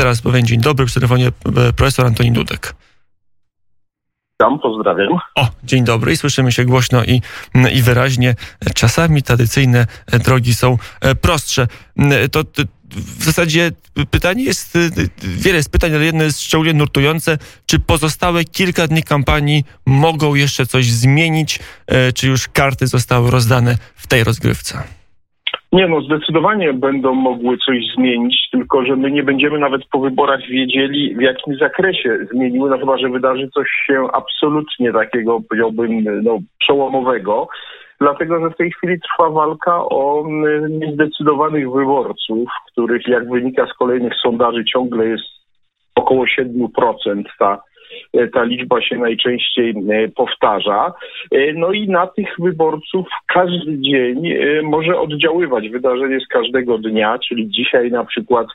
teraz powiem dzień dobry, przy telefonie profesor Antoni Dudek. Witam, pozdrawiam. O, dzień dobry i słyszymy się głośno i, i wyraźnie. Czasami tradycyjne drogi są prostsze. To, to w zasadzie pytanie jest, wiele jest pytań, ale jedno jest szczególnie nurtujące. Czy pozostałe kilka dni kampanii mogą jeszcze coś zmienić, czy już karty zostały rozdane w tej rozgrywce? Nie no, zdecydowanie będą mogły coś zmienić, tylko że my nie będziemy nawet po wyborach wiedzieli, w jakim zakresie zmieniły, no chyba, że wydarzy coś się absolutnie takiego, powiedziałbym, no, przełomowego. Dlatego, że w tej chwili trwa walka o mm, niezdecydowanych wyborców, których jak wynika z kolejnych sondaży ciągle jest około 7%. Ta ta liczba się najczęściej e, powtarza. E, no i na tych wyborców każdy dzień może oddziaływać wydarzenie z każdego dnia, czyli dzisiaj na przykład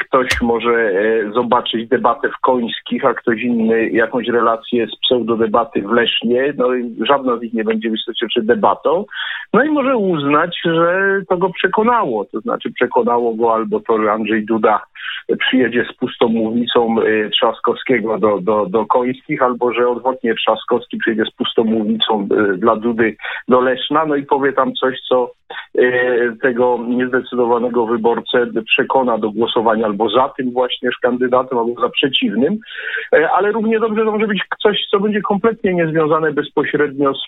ktoś może zobaczyć debatę w Końskich, a ktoś inny jakąś relację z pseudodebaty w Lesznie. No żadna z nich nie będzie w istocie czy debatą. No i może uznać, że to go przekonało. To znaczy przekonało go albo to, że Andrzej Duda przyjedzie z pustą mównicą y, Trzaskowskiego do, do, do Końskich, albo że odwrotnie Trzaskowski przyjedzie z pustą mównicą dla Dudy do Leszna, no i powie tam coś, co tego niezdecydowanego wyborcę przekona do głosowania albo za tym właśnie kandydatem, albo za przeciwnym, ale równie dobrze to może być coś, co będzie kompletnie niezwiązane bezpośrednio z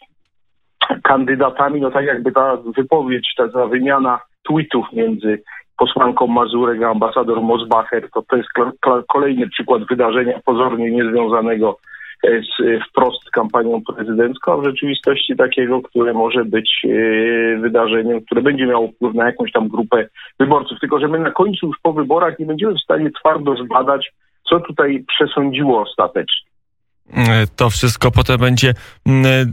kandydatami, no tak jakby ta wypowiedź, ta, ta wymiana tweetów między posłanką Mazurek, a ambasador Mosbacher, to to jest kolejny przykład wydarzenia pozornie niezwiązanego e, z, e, wprost z kampanią prezydencką, a w rzeczywistości takiego, które może być e, wydarzeniem, które będzie miało wpływ na jakąś tam grupę wyborców. Tylko, że my na końcu już po wyborach nie będziemy w stanie twardo zbadać, co tutaj przesądziło ostatecznie. To wszystko potem będzie mm,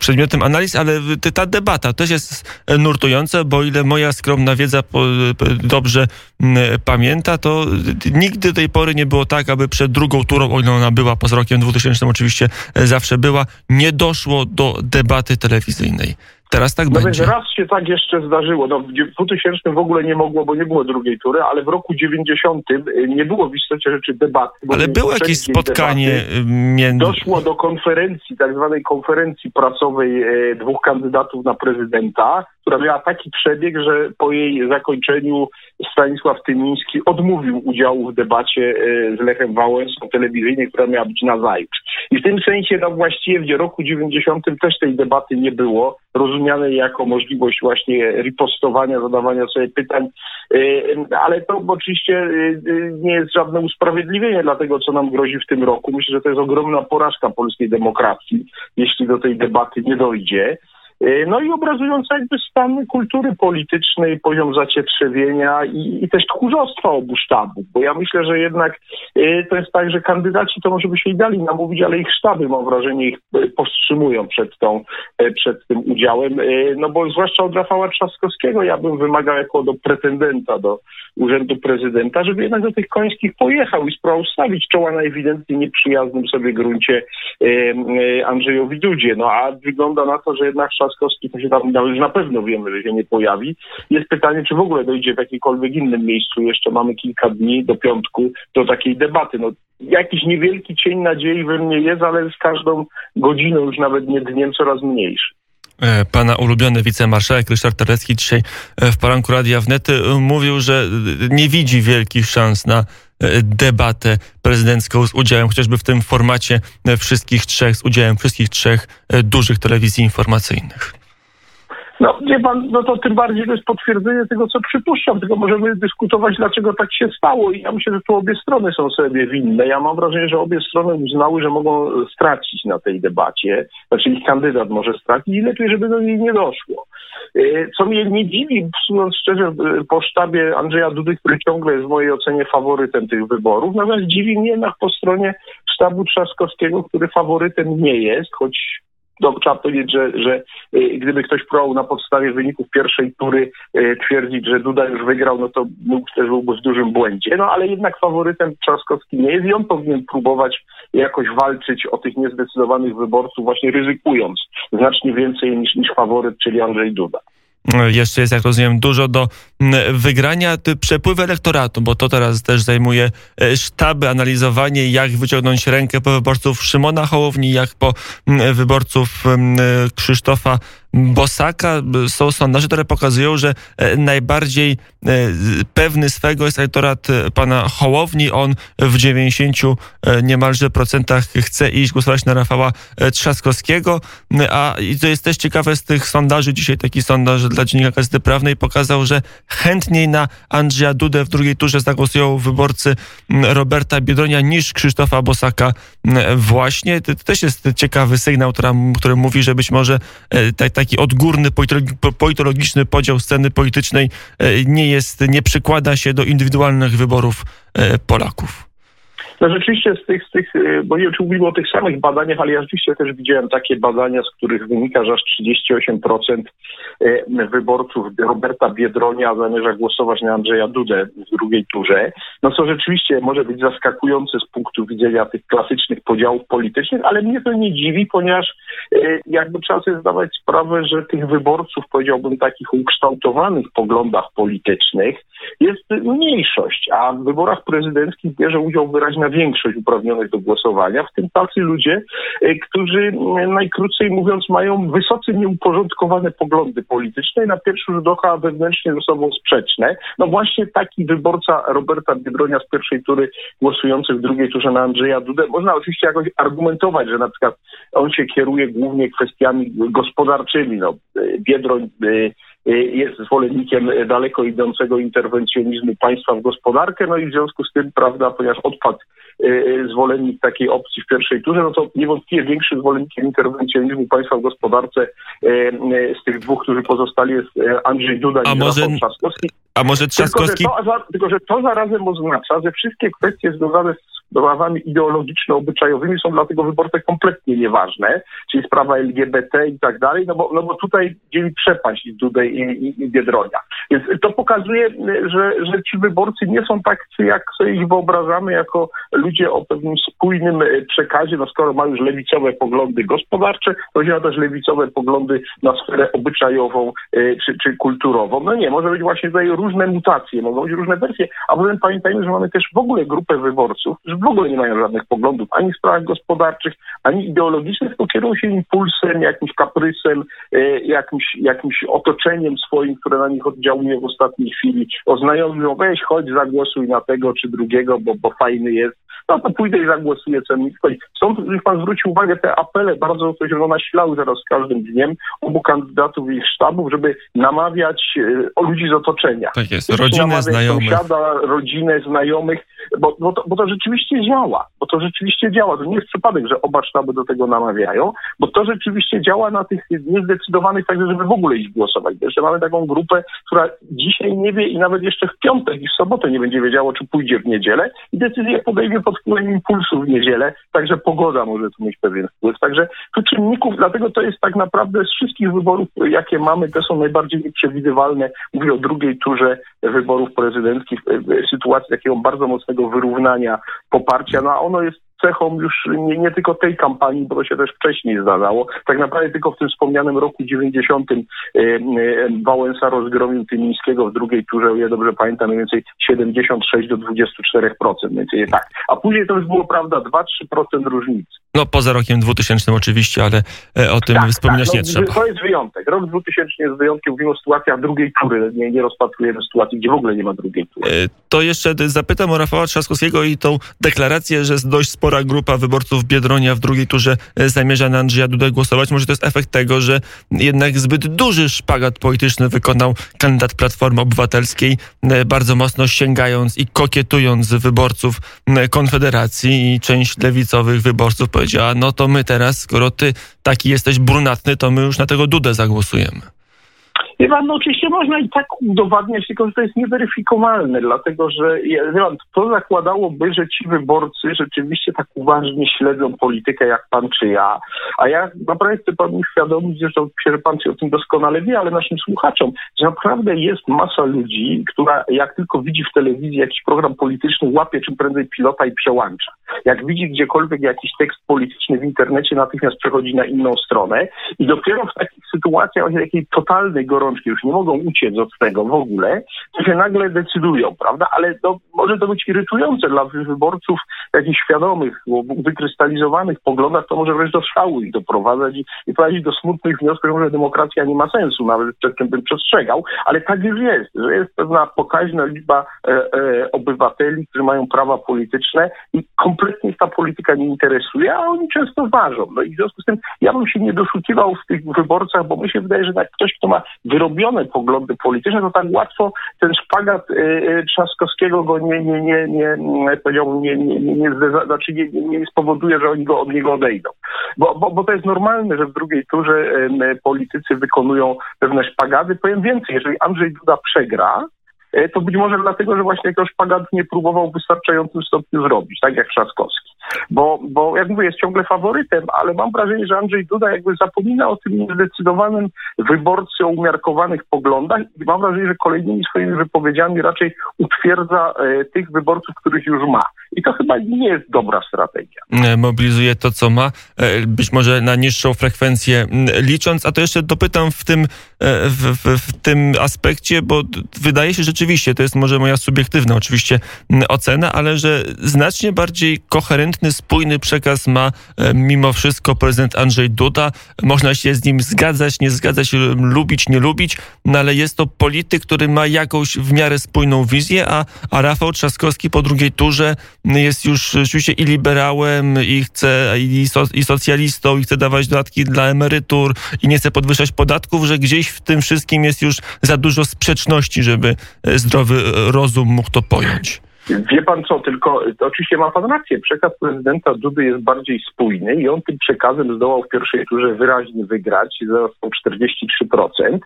przedmiotem analiz, ale ta debata też jest nurtująca, bo ile moja skromna wiedza dobrze pamięta, to nigdy do tej pory nie było tak, aby przed drugą turą, o ile ona była, poza rokiem 2000 oczywiście zawsze była, nie doszło do debaty telewizyjnej. Teraz tak no będzie. Więc raz się tak jeszcze zdarzyło. No, w 2000 w ogóle nie mogło, bo nie było drugiej tury, ale w roku 90 y, nie było w istocie rzeczy debaty. Ale było jakieś spotkanie y, między... Doszło do konferencji, tak zwanej konferencji pracowej e, dwóch kandydatów na prezydenta, która miała taki przebieg, że po jej zakończeniu Stanisław Tymiński odmówił udziału w debacie e, z Lechem Wałęsą telewizyjnej, która miała być na zajutrz. I w tym sensie no właściwie w roku 90 też tej debaty nie było, rozumianej jako możliwość właśnie ripostowania, zadawania sobie pytań, e, ale to oczywiście e, nie jest żadne usprawiedliwienie dla tego, co nam grozi w tym roku. Myślę, że to jest ogromna porażka polskiej demokracji, jeśli do tej debaty nie dojdzie. E, no i obrazująca jakby stan kultury politycznej, poziom zacietrzewienia i, i też tchórzostwa obu sztabów, bo ja myślę, że jednak e, to jest tak, że kandydaci to może by się i dali namówić, ale ich sztaby, mam wrażenie, ich e, powstrzymują przed, tą, przed tym udziałem, no bo zwłaszcza od Rafała Trzaskowskiego ja bym wymagał jako do pretendenta do urzędu prezydenta, żeby jednak do tych końskich pojechał i spróbował stawić czoła na ewidentnie nieprzyjaznym sobie gruncie Andrzejowi Dudzie. No a wygląda na to, że jednak Trzaskowski Trzaskowski, to się tam już na pewno wiemy, że się nie pojawi. Jest pytanie, czy w ogóle dojdzie w jakimkolwiek innym miejscu. Jeszcze mamy kilka dni do piątku do takiej debaty. No, jakiś niewielki cień nadziei we mnie jest, ale z każdą godziną, już nawet nie dniem, coraz mniejszy. E, pana ulubiony wicemarszałek Ryszard Terlecki dzisiaj e, w poranku Radia Wnety e, mówił, że nie widzi wielkich szans na debatę prezydencką z udziałem chociażby w tym formacie wszystkich trzech, z udziałem wszystkich trzech dużych telewizji informacyjnych. No wie pan, no to tym bardziej to jest potwierdzenie tego, co przypuszczam, tylko możemy dyskutować, dlaczego tak się stało i ja myślę, że tu obie strony są sobie winne. Ja mam wrażenie, że obie strony uznały, że mogą stracić na tej debacie, znaczy ich kandydat może stracić i lepiej, żeby do niej nie doszło. E, co mnie nie dziwi, mówiąc szczerze, e, po sztabie Andrzeja Dudy, który ciągle jest w mojej ocenie faworytem tych wyborów, natomiast dziwi mnie jednak po stronie sztabu Trzaskowskiego, który faworytem nie jest, choć no, trzeba powiedzieć, że, że y, gdyby ktoś próbował na podstawie wyników pierwszej tury y, twierdzić, że Duda już wygrał, no to mógł też byłby w dużym błędzie. No ale jednak faworytem Trzaskowski nie jest i on powinien próbować jakoś walczyć o tych niezdecydowanych wyborców, właśnie ryzykując znacznie więcej niż, niż faworyt, czyli Andrzej Duda. Jeszcze jest, jak rozumiem, dużo do wygrania. Przepływ elektoratu, bo to teraz też zajmuje sztaby, analizowanie, jak wyciągnąć rękę po wyborców Szymona Hołowni, jak po wyborców Krzysztofa Bosaka. Są sondaże, które pokazują, że e, najbardziej e, pewny swego jest elektorat e, pana Hołowni. On w 90 niemalże procentach chce iść głosować na Rafała Trzaskowskiego. A i to jest też ciekawe z tych sondaży. Dzisiaj taki sondaż dla Dziennika Gazety Prawnej pokazał, że chętniej na Andrzeja Dudę w drugiej turze zagłosują wyborcy Roberta Biedronia niż Krzysztofa Bosaka właśnie. To też jest ciekawy sygnał, który, który mówi, że być może tak, taki odgórny politologiczny podział sceny politycznej e, nie jest, nie przykłada się do indywidualnych wyborów e, Polaków. No rzeczywiście z tych, z tych, y, bo nie wiem, czy mówimy o tych samych badaniach, ale ja rzeczywiście też widziałem takie badania, z których wynika, że aż 38% y, wyborców Roberta Biedronia zamierza głosować na Andrzeja Dudę w drugiej turze. No co rzeczywiście może być zaskakujące z punktu widzenia tych klasycznych podziałów politycznych, ale mnie to nie dziwi, ponieważ y, jakby trzeba sobie zdawać sprawę, że tych wyborców, powiedziałbym, takich ukształtowanych poglądach politycznych jest mniejszość, a w wyborach prezydenckich bierze udział wyraźna większość uprawnionych do głosowania, w tym tacy ludzie, e, którzy najkrócej mówiąc mają wysoce nieuporządkowane poglądy polityczne i na pierwszy rzut oka wewnętrznie ze sobą sprzeczne. No właśnie taki wyborca Roberta Biedronia z pierwszej tury głosujący w drugiej turze na Andrzeja Dudę, można oczywiście jakoś argumentować, że na przykład on się kieruje głównie kwestiami gospodarczymi. No, e, Biedroń e, jest zwolennikiem daleko idącego interwencjonizmu państwa w gospodarkę, no i w związku z tym, prawda, ponieważ odpadł Y, y, zwolennik takiej opcji w pierwszej turze, no to niewątpliwie większy zwolennikiem interwencjonizmu państwa w gospodarce y, z tych dwóch, którzy pozostali jest Andrzej Duda i może... Rafał Trzaskowski. A może Trzaskowski? Tylko że, to, tylko, że to zarazem oznacza, że wszystkie kwestie związane z sprawami ideologiczno-obyczajowymi są dla tego wyborcy kompletnie nieważne, czyli sprawa LGBT i tak dalej, no bo, no bo tutaj dzieli przepaść Dudę i, i, i Biedronia. Więc to pokazuje, że, że ci wyborcy nie są tak, jak sobie ich wyobrażamy, jako ludzie o pewnym spójnym e, przekazie, no skoro ma już lewicowe poglądy gospodarcze, to ma też lewicowe poglądy na sferę obyczajową e, czy, czy kulturową. No nie, może być właśnie tutaj różne mutacje, mogą być różne wersje, a potem pamiętajmy, że mamy też w ogóle grupę wyborców, w ogóle nie mają żadnych poglądów ani w sprawach gospodarczych, ani ideologicznych, tylko kierują się impulsem, jakimś kaprysem, e, jakimś, jakimś otoczeniem swoim, które na nich oddziałuje w ostatniej chwili. Oznajomą, weź, chodź, zagłosuj na tego czy drugiego, bo, bo fajny jest no to pójdę i zagłosuję, co mi wchodzi. Stąd, niech pan zwrócił uwagę, te apele bardzo to się nasilały zaraz z każdym dniem obu kandydatów i ich sztabów, żeby namawiać e, o ludzi z otoczenia. Tak jest, rodzinę, znajomych. Sąsiada, rodzinę, znajomych, bo, bo, to, bo to rzeczywiście działa, bo to rzeczywiście działa. To nie jest przypadek, że oba sztaby do tego namawiają, bo to rzeczywiście działa na tych niezdecydowanych także, żeby w ogóle iść głosować. Jeszcze mamy taką grupę, która dzisiaj nie wie i nawet jeszcze w piątek i w sobotę nie będzie wiedziało, czy pójdzie w niedzielę i decyzję podejmie pod wpływem impulsu w niedzielę, także pogoda może tu mieć pewien wpływ. Także tu czynników, dlatego to jest tak naprawdę z wszystkich wyborów, jakie mamy, te są najbardziej nieprzewidywalne. Mówię o drugiej turze wyborów prezydenckich, sytuacji takiego bardzo mocnego wyrównania poparcia, no a ono jest cechą już nie, nie tylko tej kampanii, bo to się też wcześniej zdarzało. Tak naprawdę tylko w tym wspomnianym roku 90 e, e, Wałęsa rozgromił Tymińskiego w drugiej turze, o ile dobrze pamiętam, mniej więcej 76 do 24%, mniej więcej tak. A później to już było, prawda, 2-3% różnicy. No poza rokiem 2000 oczywiście, ale e, o tym tak, wspominać tak, no, nie trzeba. To jest wyjątek. Rok 2000 jest wyjątkiem. Mówimy o sytuacjach drugiej tury. Nie, nie rozpatrujemy sytuacji, gdzie w ogóle nie ma drugiej tury. To jeszcze zapytam o Rafała Trzaskowskiego i tą deklarację, że dość sporo spora grupa wyborców Biedronia w drugiej turze e, zamierza na Andrzeja Dudę głosować. Może to jest efekt tego, że jednak zbyt duży szpagat polityczny wykonał kandydat Platformy Obywatelskiej, e, bardzo mocno sięgając i kokietując wyborców Konfederacji i część lewicowych wyborców powiedziała, no to my teraz, skoro ty taki jesteś brunatny, to my już na tego Dudę zagłosujemy. Wie pan, no oczywiście można i tak udowadniać, tylko że to jest nieweryfikowalne, dlatego że wie pan, to zakładałoby, że ci wyborcy rzeczywiście tak uważnie śledzą politykę jak pan czy ja. A ja naprawdę chcę panu uświadomić, zresztą że pan się o tym doskonale wie, ale naszym słuchaczom, że naprawdę jest masa ludzi, która jak tylko widzi w telewizji jakiś program polityczny, łapie czym prędzej pilota i przełącza. Jak widzi gdziekolwiek jakiś tekst polityczny w internecie, natychmiast przechodzi na inną stronę i dopiero w takich sytuacjach jakiej totalnej gorączki, już nie mogą uciec od tego w ogóle, to się nagle decydują, prawda? Ale to, może to być irytujące dla wyborców jakichś świadomych, wykrystalizowanych poglądach, to może wręcz do szału ich doprowadzać i, i prowadzić do smutnych wniosków, że demokracja nie ma sensu, nawet przed czym bym przestrzegał, ale tak już jest, że jest pewna pokaźna liczba e, e, obywateli, którzy mają prawa polityczne i kompletnie ich ta polityka nie interesuje, a oni często ważą. No i w związku z tym ja bym się nie doszukiwał w tych wyborcach, bo mi się wydaje, że tak ktoś, kto ma wyrobione poglądy polityczne, to tak łatwo ten szpagat e Trzaskowskiego go nie, nie, nie, nie, powiedziałbym, nie, nie, nie, nie, znaczy nie, nie, nie spowoduje, że oni go od niego odejdą. Bo, bo, bo to jest normalne, że w drugiej turze e, politycy wykonują pewne szpagaty. Powiem więcej, jeżeli Andrzej Duda przegra, to być może dlatego, że właśnie jakoś Pagad nie próbował w wystarczającym stopniu zrobić, tak jak Trzaskowski. Bo, bo jak mówię, jest ciągle faworytem, ale mam wrażenie, że Andrzej Duda jakby zapomina o tym niezdecydowanym wyborcy o umiarkowanych poglądach i mam wrażenie, że kolejnymi swoimi wypowiedziami raczej utwierdza e, tych wyborców, których już ma. I to chyba nie jest dobra strategia. E, mobilizuje to, co ma, e, być może na niższą frekwencję licząc, a to jeszcze dopytam w tym, w, w, w tym aspekcie, bo wydaje się rzeczywiście, to jest może moja subiektywna oczywiście ocena, ale że znacznie bardziej spójny przekaz ma mimo wszystko prezydent Andrzej Duda. Można się z nim zgadzać, nie zgadzać, lubić, nie lubić, no ale jest to polityk, który ma jakąś w miarę spójną wizję, a, a Rafał Trzaskowski po drugiej turze jest już rzeczywiście i liberałem, i chce, i, so, i socjalistą, i chce dawać dodatki dla emerytur, i nie chce podwyższać podatków, że gdzieś w tym wszystkim jest już za dużo sprzeczności, żeby e, zdrowy rozum mógł to pojąć. Wie pan co, tylko oczywiście ma pan rację, przekaz prezydenta Dudy jest bardziej spójny i on tym przekazem zdołał w pierwszej turze wyraźnie wygrać, został 43%.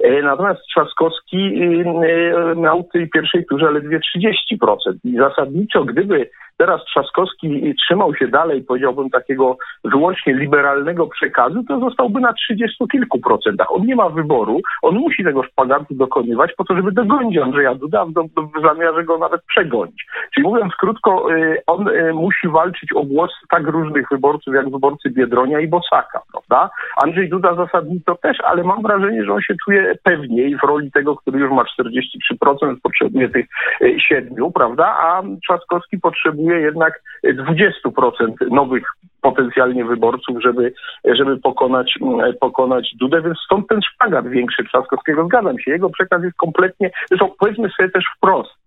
E, natomiast Trzaskowski e, miał w tej pierwszej turze ledwie 30%. I zasadniczo, gdyby teraz Trzaskowski trzymał się dalej, powiedziałbym, takiego wyłącznie liberalnego przekazu, to zostałby na 30 kilku procentach. On nie ma wyboru, on musi tego szpagatu dokonywać po to, żeby dogonić Andrzeja Duda, w zamiarze go nawet przegonić. Czyli mówiąc krótko, y, on y, musi walczyć o głos tak różnych wyborców, jak wyborcy Biedronia i Bosaka, prawda? Andrzej Duda zasadniczo też, ale mam wrażenie, że on się czuje pewniej w roli tego, który już ma 43%, potrzebuje tych 7, y, prawda? A Trzaskowski potrzebuje potrzebuje jednak 20% nowych potencjalnie wyborców, żeby, żeby pokonać, pokonać Dudę, więc stąd ten szpagat większy Trzaskowskiego. Zgadzam się, jego przekaz jest kompletnie, zresztą powiedzmy sobie też wprost,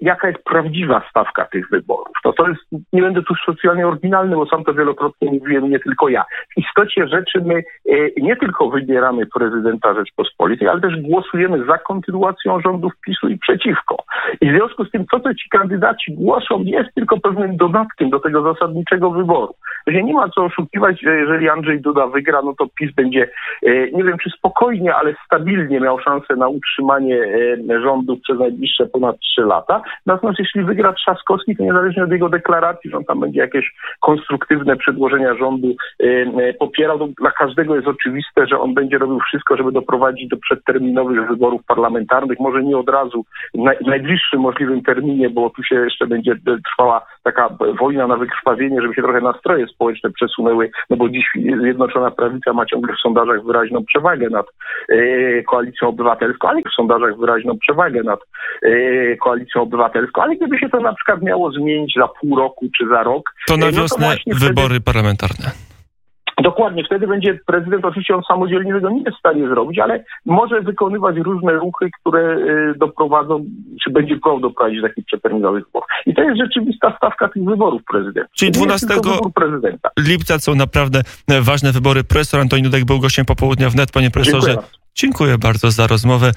jaka jest prawdziwa stawka tych wyborów. To, to jest, nie będę tu specjalnie oryginalny, bo sam to wielokrotnie mówiłem, nie tylko ja. W istocie rzeczy my e, nie tylko wybieramy prezydenta Rzeczpospolitej, ale też głosujemy za kontynuacją rządów PiSu i przeciwko. I w związku z tym, co to ci kandydaci głoszą, jest tylko pewnym dodatkiem do tego zasadniczego wyboru. Że nie ma co oszukiwać, że jeżeli Andrzej Duda wygra, no to PiS będzie, e, nie wiem czy spokojnie, ale stabilnie miał szansę na utrzymanie rządów przez najbliższe ponad trzy lata lata. Natomiast jeśli wygra Trzaskowski, to niezależnie od jego deklaracji, że on tam będzie jakieś konstruktywne przedłożenia rządu yy, popierał, to dla każdego jest oczywiste, że on będzie robił wszystko, żeby doprowadzić do przedterminowych wyborów parlamentarnych, może nie od razu, w najbliższym możliwym terminie, bo tu się jeszcze będzie trwała taka wojna na wykrwawienie, żeby się trochę nastroje społeczne przesunęły, no bo dziś Zjednoczona Prawica ma ciągle w sondażach wyraźną przewagę nad yy, Koalicją Obywatelską, ale w sondażach wyraźną przewagę nad yy, Koalicją koalicją obywatelską, ale gdyby się to na przykład miało zmienić za pół roku czy za rok. To na wiosnę no to wybory wtedy... parlamentarne. Dokładnie, wtedy będzie prezydent, oczywiście on samodzielnie tego nie jest w stanie zrobić, ale może wykonywać różne ruchy, które y, doprowadzą, czy będzie próbował doprowadzić do takich przeterminowych wyborów. I to jest rzeczywista stawka tych wyborów prezydenta. Czyli 12 lipca są naprawdę ważne wybory. Profesor Antoni Dudek był gościem popołudnia wnet. Panie profesorze, dziękuję, dziękuję bardzo za rozmowę.